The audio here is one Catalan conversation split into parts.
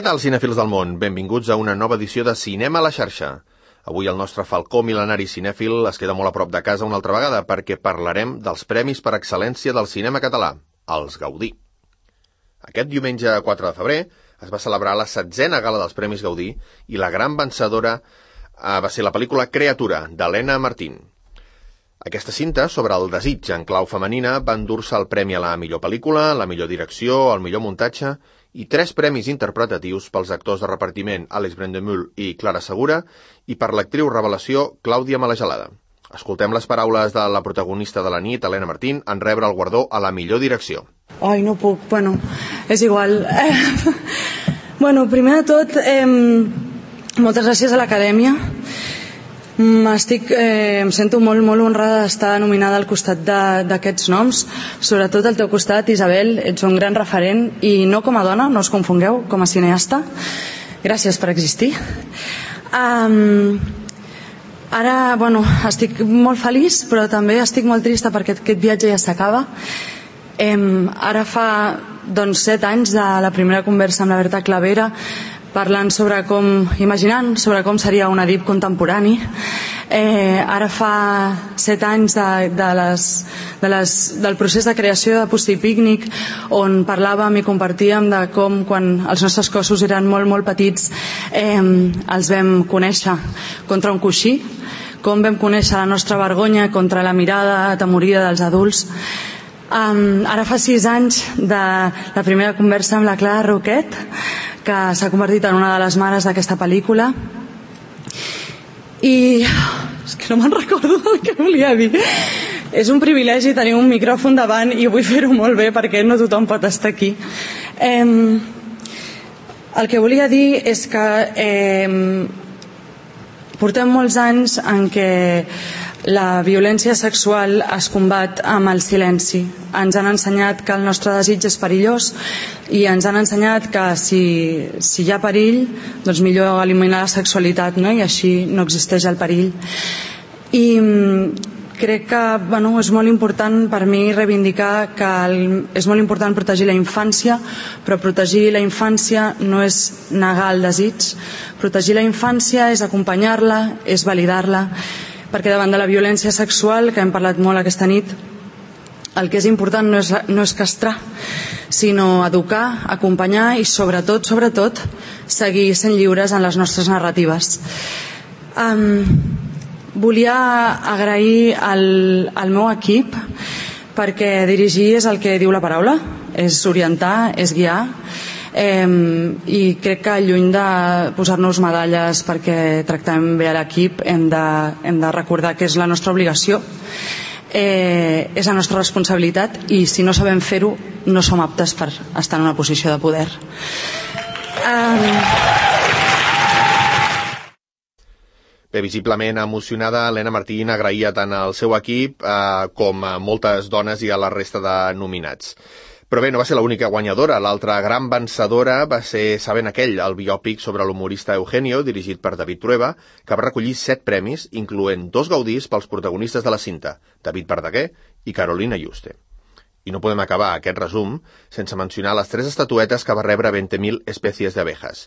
Què tal, cinèfils del món? Benvinguts a una nova edició de Cinema a la xarxa. Avui el nostre falcó mil·lenari cinèfil es queda molt a prop de casa una altra vegada perquè parlarem dels premis per excel·lència del cinema català, els Gaudí. Aquest diumenge 4 de febrer es va celebrar la setzena gala dels Premis Gaudí i la gran vencedora eh, va ser la pel·lícula Creatura, d'Helena Martín. Aquesta cinta, sobre el desig en clau femenina, va endur-se el premi a la millor pel·lícula, la millor direcció, el millor muntatge i tres premis interpretatius pels actors de repartiment Alex Brendemühl i Clara Segura i per l'actriu revelació Clàudia Malagelada. Escoltem les paraules de la protagonista de la nit, Helena Martín, en rebre el guardó a la millor direcció. Ai, no puc, bueno, és igual. bueno, primer de tot, eh, moltes gràcies a l'Acadèmia. Estic, eh, em sento molt, molt honrada d'estar nominada al costat d'aquests noms, sobretot al teu costat, Isabel, ets un gran referent, i no com a dona, no us confongueu, com a cineasta. Gràcies per existir. Um, ara, bueno, estic molt feliç, però també estic molt trista perquè aquest viatge ja s'acaba. Um, ara fa doncs, set anys de la primera conversa amb la Berta Clavera parlant sobre com, imaginant sobre com seria un Edip contemporani. Eh, ara fa set anys de, de les, de les, del procés de creació de Pusti Pícnic, on parlàvem i compartíem de com quan els nostres cossos eren molt, molt petits eh, els vam conèixer contra un coixí, com vam conèixer la nostra vergonya contra la mirada atemorida dels adults. Um, ara fa sis anys de la primera conversa amb la Clara Roquet, que s'ha convertit en una de les mares d'aquesta pel·lícula. I és que no me'n recordo el que volia dir. És un privilegi tenir un micròfon davant i vull fer-ho molt bé perquè no tothom pot estar aquí. Eh, el que volia dir és que eh, portem molts anys en què la violència sexual es combat amb el silenci. Ens han ensenyat que el nostre desig és perillós i ens han ensenyat que si, si hi ha perill, doncs millor eliminar la sexualitat no? i així no existeix el perill. I mm, crec que bueno, és molt important per mi reivindicar que el, és molt important protegir la infància, però protegir la infància no és negar el desig. Protegir la infància és acompanyar-la, és validar-la perquè davant de la violència sexual, que hem parlat molt aquesta nit, el que és important no és, no és castrar, sinó educar, acompanyar i sobretot, sobretot, seguir sent lliures en les nostres narratives. Um, volia agrair al, al meu equip perquè dirigir és el que diu la paraula, és orientar, és guiar, Eh, I crec que lluny de posar-nos medalles perquè tractem bé a l'equip hem, de, hem de recordar que és la nostra obligació eh, és la nostra responsabilitat i si no sabem fer-ho no som aptes per estar en una posició de poder eh, Bé, visiblement emocionada, Helena Martín agraïa tant al seu equip eh, com a moltes dones i a la resta de nominats. Però bé, no va ser l'única guanyadora. L'altra gran vencedora va ser Saben aquell, el biòpic sobre l'humorista Eugenio, dirigit per David Trueba, que va recollir set premis, incloent dos gaudís pels protagonistes de la cinta, David Verdaguer i Carolina Juste. I no podem acabar aquest resum sense mencionar les tres estatuetes que va rebre 20.000 espècies d'abejas.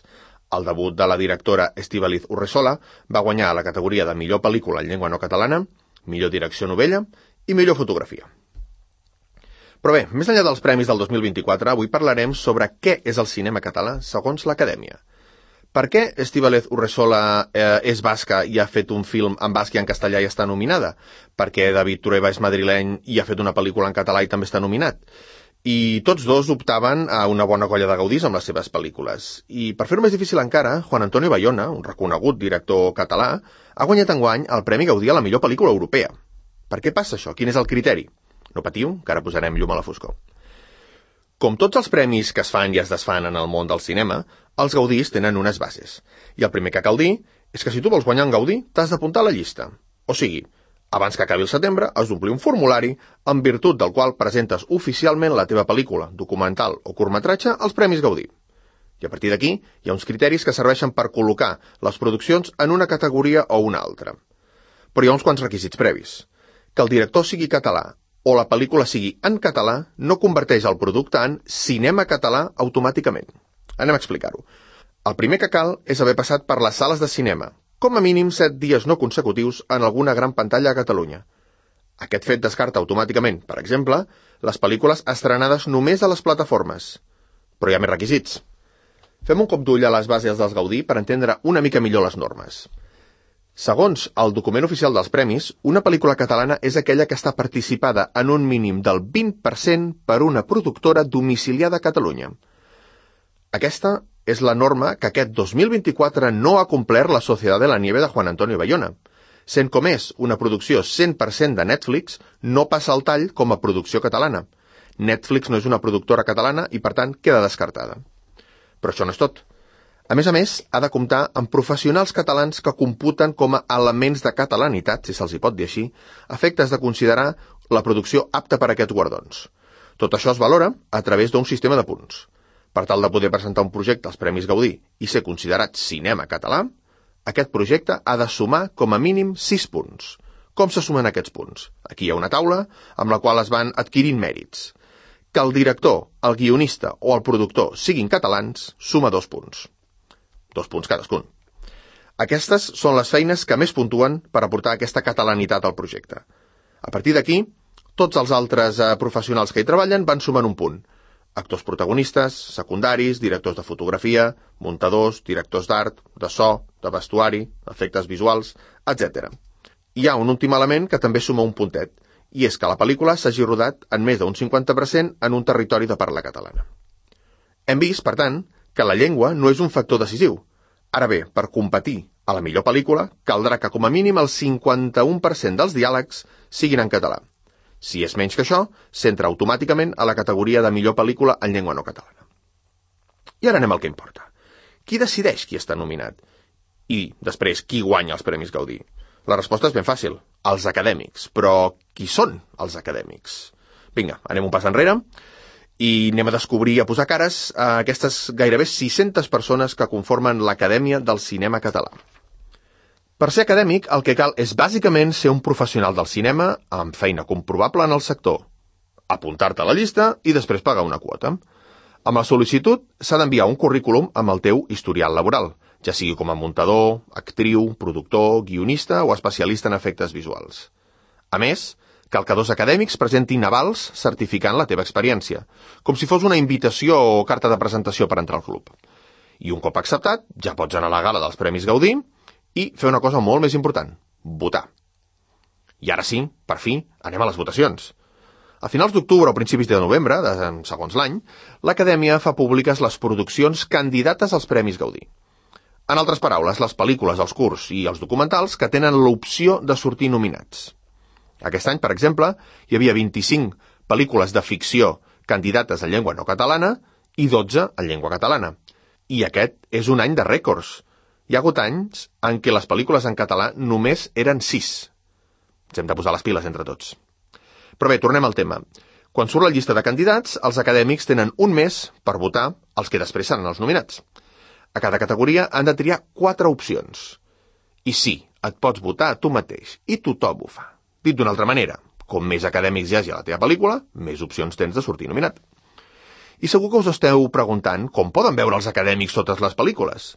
El debut de la directora Estivaliz Urresola va guanyar la categoria de millor pel·lícula en llengua no catalana, millor direcció novella i millor fotografia. Però bé, més enllà dels premis del 2024, avui parlarem sobre què és el cinema català segons l'Acadèmia. Per què Estíbalez Urresola eh, és basca i ha fet un film en basc i en castellà i està nominada? Per què David Trueba és madrileny i ha fet una pel·lícula en català i també està nominat? i tots dos optaven a una bona colla de gaudís amb les seves pel·lícules. I per fer-ho més difícil encara, Juan Antonio Bayona, un reconegut director català, ha guanyat enguany el Premi Gaudí a la millor pel·lícula europea. Per què passa això? Quin és el criteri? No patiu, que ara posarem llum a la foscor. Com tots els premis que es fan i es desfan en el món del cinema, els gaudís tenen unes bases. I el primer que cal dir és que si tu vols guanyar un gaudí, t'has d'apuntar a la llista. O sigui, abans que acabi el setembre, has d'omplir un formulari en virtut del qual presentes oficialment la teva pel·lícula, documental o curtmetratge als Premis Gaudí. I a partir d'aquí hi ha uns criteris que serveixen per col·locar les produccions en una categoria o una altra. Però hi ha uns quants requisits previs. Que el director sigui català o la pel·lícula sigui en català no converteix el producte en cinema català automàticament. Anem a explicar-ho. El primer que cal és haver passat per les sales de cinema, com a mínim set dies no consecutius en alguna gran pantalla a Catalunya. Aquest fet descarta automàticament, per exemple, les pel·lícules estrenades només a les plataformes. Però hi ha més requisits. Fem un cop d'ull a les bases dels Gaudí per entendre una mica millor les normes. Segons el document oficial dels premis, una pel·lícula catalana és aquella que està participada en un mínim del 20% per una productora domiciliada a Catalunya. Aquesta és la norma que aquest 2024 no ha complert la Societat de la Nieve de Juan Antonio Bayona. Sent com és una producció 100% de Netflix, no passa el tall com a producció catalana. Netflix no és una productora catalana i, per tant, queda descartada. Però això no és tot. A més a més, ha de comptar amb professionals catalans que computen com a elements de catalanitat, si se'ls hi pot dir així, efectes de considerar la producció apta per a aquests guardons. Tot això es valora a través d'un sistema de punts. Per tal de poder presentar un projecte als Premis Gaudí i ser considerat cinema català, aquest projecte ha de sumar com a mínim 6 punts. Com se sumen aquests punts? Aquí hi ha una taula amb la qual es van adquirint mèrits. Que el director, el guionista o el productor siguin catalans suma dos punts. Dos punts cadascun. Aquestes són les feines que més puntuen per aportar aquesta catalanitat al projecte. A partir d'aquí, tots els altres eh, professionals que hi treballen van sumant un punt – actors protagonistes, secundaris, directors de fotografia, muntadors, directors d'art, de so, de vestuari, efectes visuals, etc. Hi ha un últim element que també suma un puntet, i és que la pel·lícula s'hagi rodat en més d'un 50% en un territori de parla catalana. Hem vist, per tant, que la llengua no és un factor decisiu. Ara bé, per competir a la millor pel·lícula, caldrà que com a mínim el 51% dels diàlegs siguin en català. Si és menys que això, s'entra automàticament a la categoria de millor pel·lícula en llengua no catalana. I ara anem al que importa. Qui decideix qui està nominat? I, després, qui guanya els Premis Gaudí? La resposta és ben fàcil. Els acadèmics. Però qui són els acadèmics? Vinga, anem un pas enrere i anem a descobrir, a posar cares a aquestes gairebé 600 persones que conformen l'Acadèmia del Cinema Català. Per ser acadèmic, el que cal és bàsicament ser un professional del cinema amb feina comprovable en el sector, apuntar-te a la llista i després pagar una quota. Amb la sol·licitud s'ha d'enviar un currículum amb el teu historial laboral, ja sigui com a muntador, actriu, productor, guionista o especialista en efectes visuals. A més, cal que dos acadèmics presentin avals certificant la teva experiència, com si fos una invitació o carta de presentació per entrar al club. I un cop acceptat, ja pots anar a la gala dels Premis Gaudí i fer una cosa molt més important, votar. I ara sí, per fi, anem a les votacions. A finals d'octubre o principis de novembre, de, segons l'any, l'Acadèmia fa públiques les produccions candidates als Premis Gaudí. En altres paraules, les pel·lícules, els curts i els documentals que tenen l'opció de sortir nominats. Aquest any, per exemple, hi havia 25 pel·lícules de ficció candidates en llengua no catalana i 12 en llengua catalana. I aquest és un any de rècords, hi ha hagut anys en què les pel·lícules en català només eren sis. Ens hem de posar les piles entre tots. Però bé, tornem al tema. Quan surt la llista de candidats, els acadèmics tenen un mes per votar els que després seran els nominats. A cada categoria han de triar quatre opcions. I sí, et pots votar a tu mateix, i tothom ho fa. Dit d'una altra manera, com més acadèmics hi hagi a la teva pel·lícula, més opcions tens de sortir nominat. I segur que us esteu preguntant com poden veure els acadèmics totes les pel·lícules.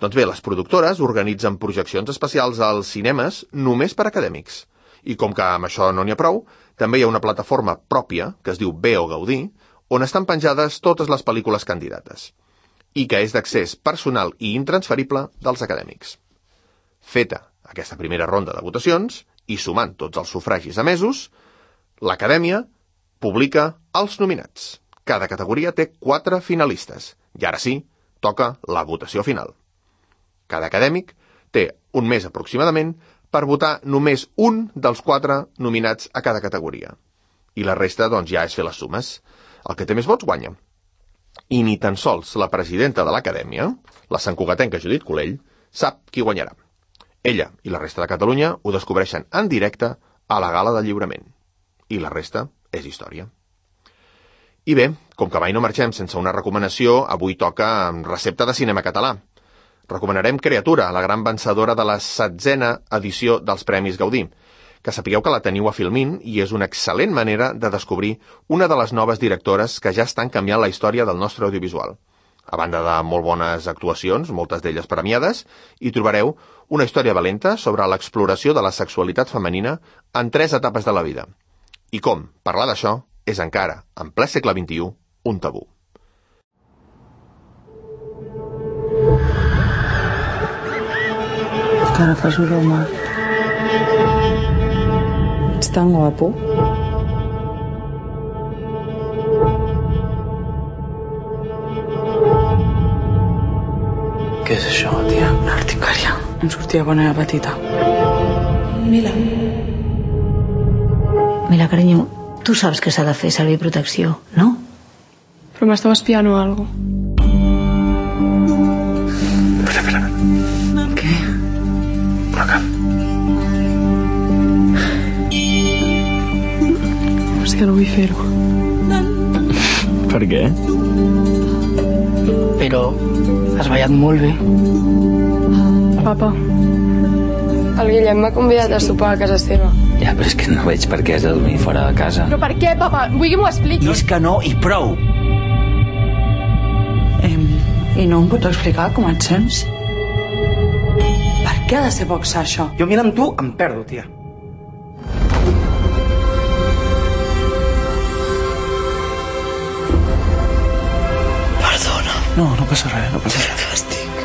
Doncs bé, les productores organitzen projeccions especials als cinemes només per acadèmics. I com que amb això no n'hi ha prou, també hi ha una plataforma pròpia, que es diu Veo Gaudí, on estan penjades totes les pel·lícules candidates i que és d'accés personal i intransferible dels acadèmics. Feta aquesta primera ronda de votacions, i sumant tots els sufragis emesos, l'Acadèmia publica els nominats. Cada categoria té quatre finalistes. I ara sí, toca la votació final. Cada acadèmic té un mes aproximadament per votar només un dels quatre nominats a cada categoria. I la resta, doncs, ja és fer les sumes. El que té més vots guanya. I ni tan sols la presidenta de l'acadèmia, la santcugatenca Judit Colell, sap qui guanyarà. Ella i la resta de Catalunya ho descobreixen en directe a la gala de lliurament. I la resta és història. I bé, com que mai no marxem sense una recomanació, avui toca recepta de cinema català. Recomanarem Creatura, la gran vencedora de la setzena edició dels Premis Gaudí, que sapigueu que la teniu a Filmin i és una excel·lent manera de descobrir una de les noves directores que ja estan canviant la història del nostre audiovisual. A banda de molt bones actuacions, moltes d'elles premiades, hi trobareu una història valenta sobre l'exploració de la sexualitat femenina en tres etapes de la vida. I com parlar d'això és encara, en ple segle XXI, un tabú. Cara fas broma. Ets tan guapo. Què és això, tia? Una articària. Em sortia quan era petita. Mila. Mila, carinyo, tu saps que s'ha de fer servir protecció, no? Però m'estava espiant o algo. Espera, espera. Què? Una cap. És que no vull fer-ho. Per què? Però has ballat molt bé. Papa, el Guillem m'ha convidat a sopar a casa seva. Ja, però és que no veig per què has de dormir fora de casa. Però per què, papa? Vull que m'ho expliquis. No és que no i prou. Em, I no em pots explicar com et sents? Per què ha de ser boxa, això? Jo mirant tu em perdo, tia. No, no passa res, no passa res. Fàstic.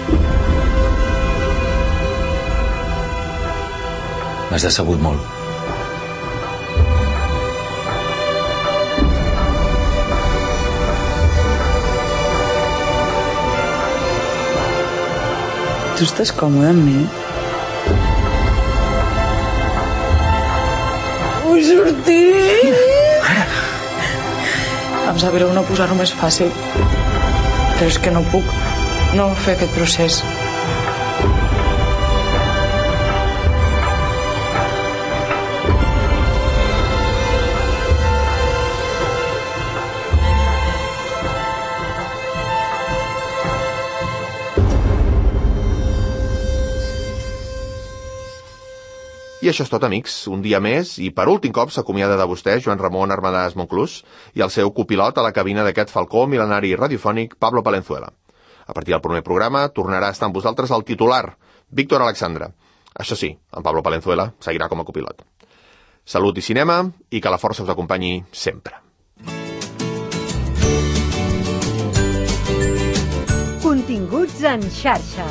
M'has decebut molt. Tu estàs còmode amb mi? Vull sortir! Em sap greu no posar-ho més fàcil. Però és que no puc no fer aquest procés. I això és tot, amics. Un dia més, i per últim cop s'acomiada de vostè Joan Ramon Armadàs Monclús i el seu copilot a la cabina d'aquest falcó mil·lenari radiofònic Pablo Palenzuela. A partir del primer programa tornarà a estar amb vosaltres el titular, Víctor Alexandra. Això sí, en Pablo Palenzuela seguirà com a copilot. Salut i cinema, i que la força us acompanyi sempre. Continguts en xarxa.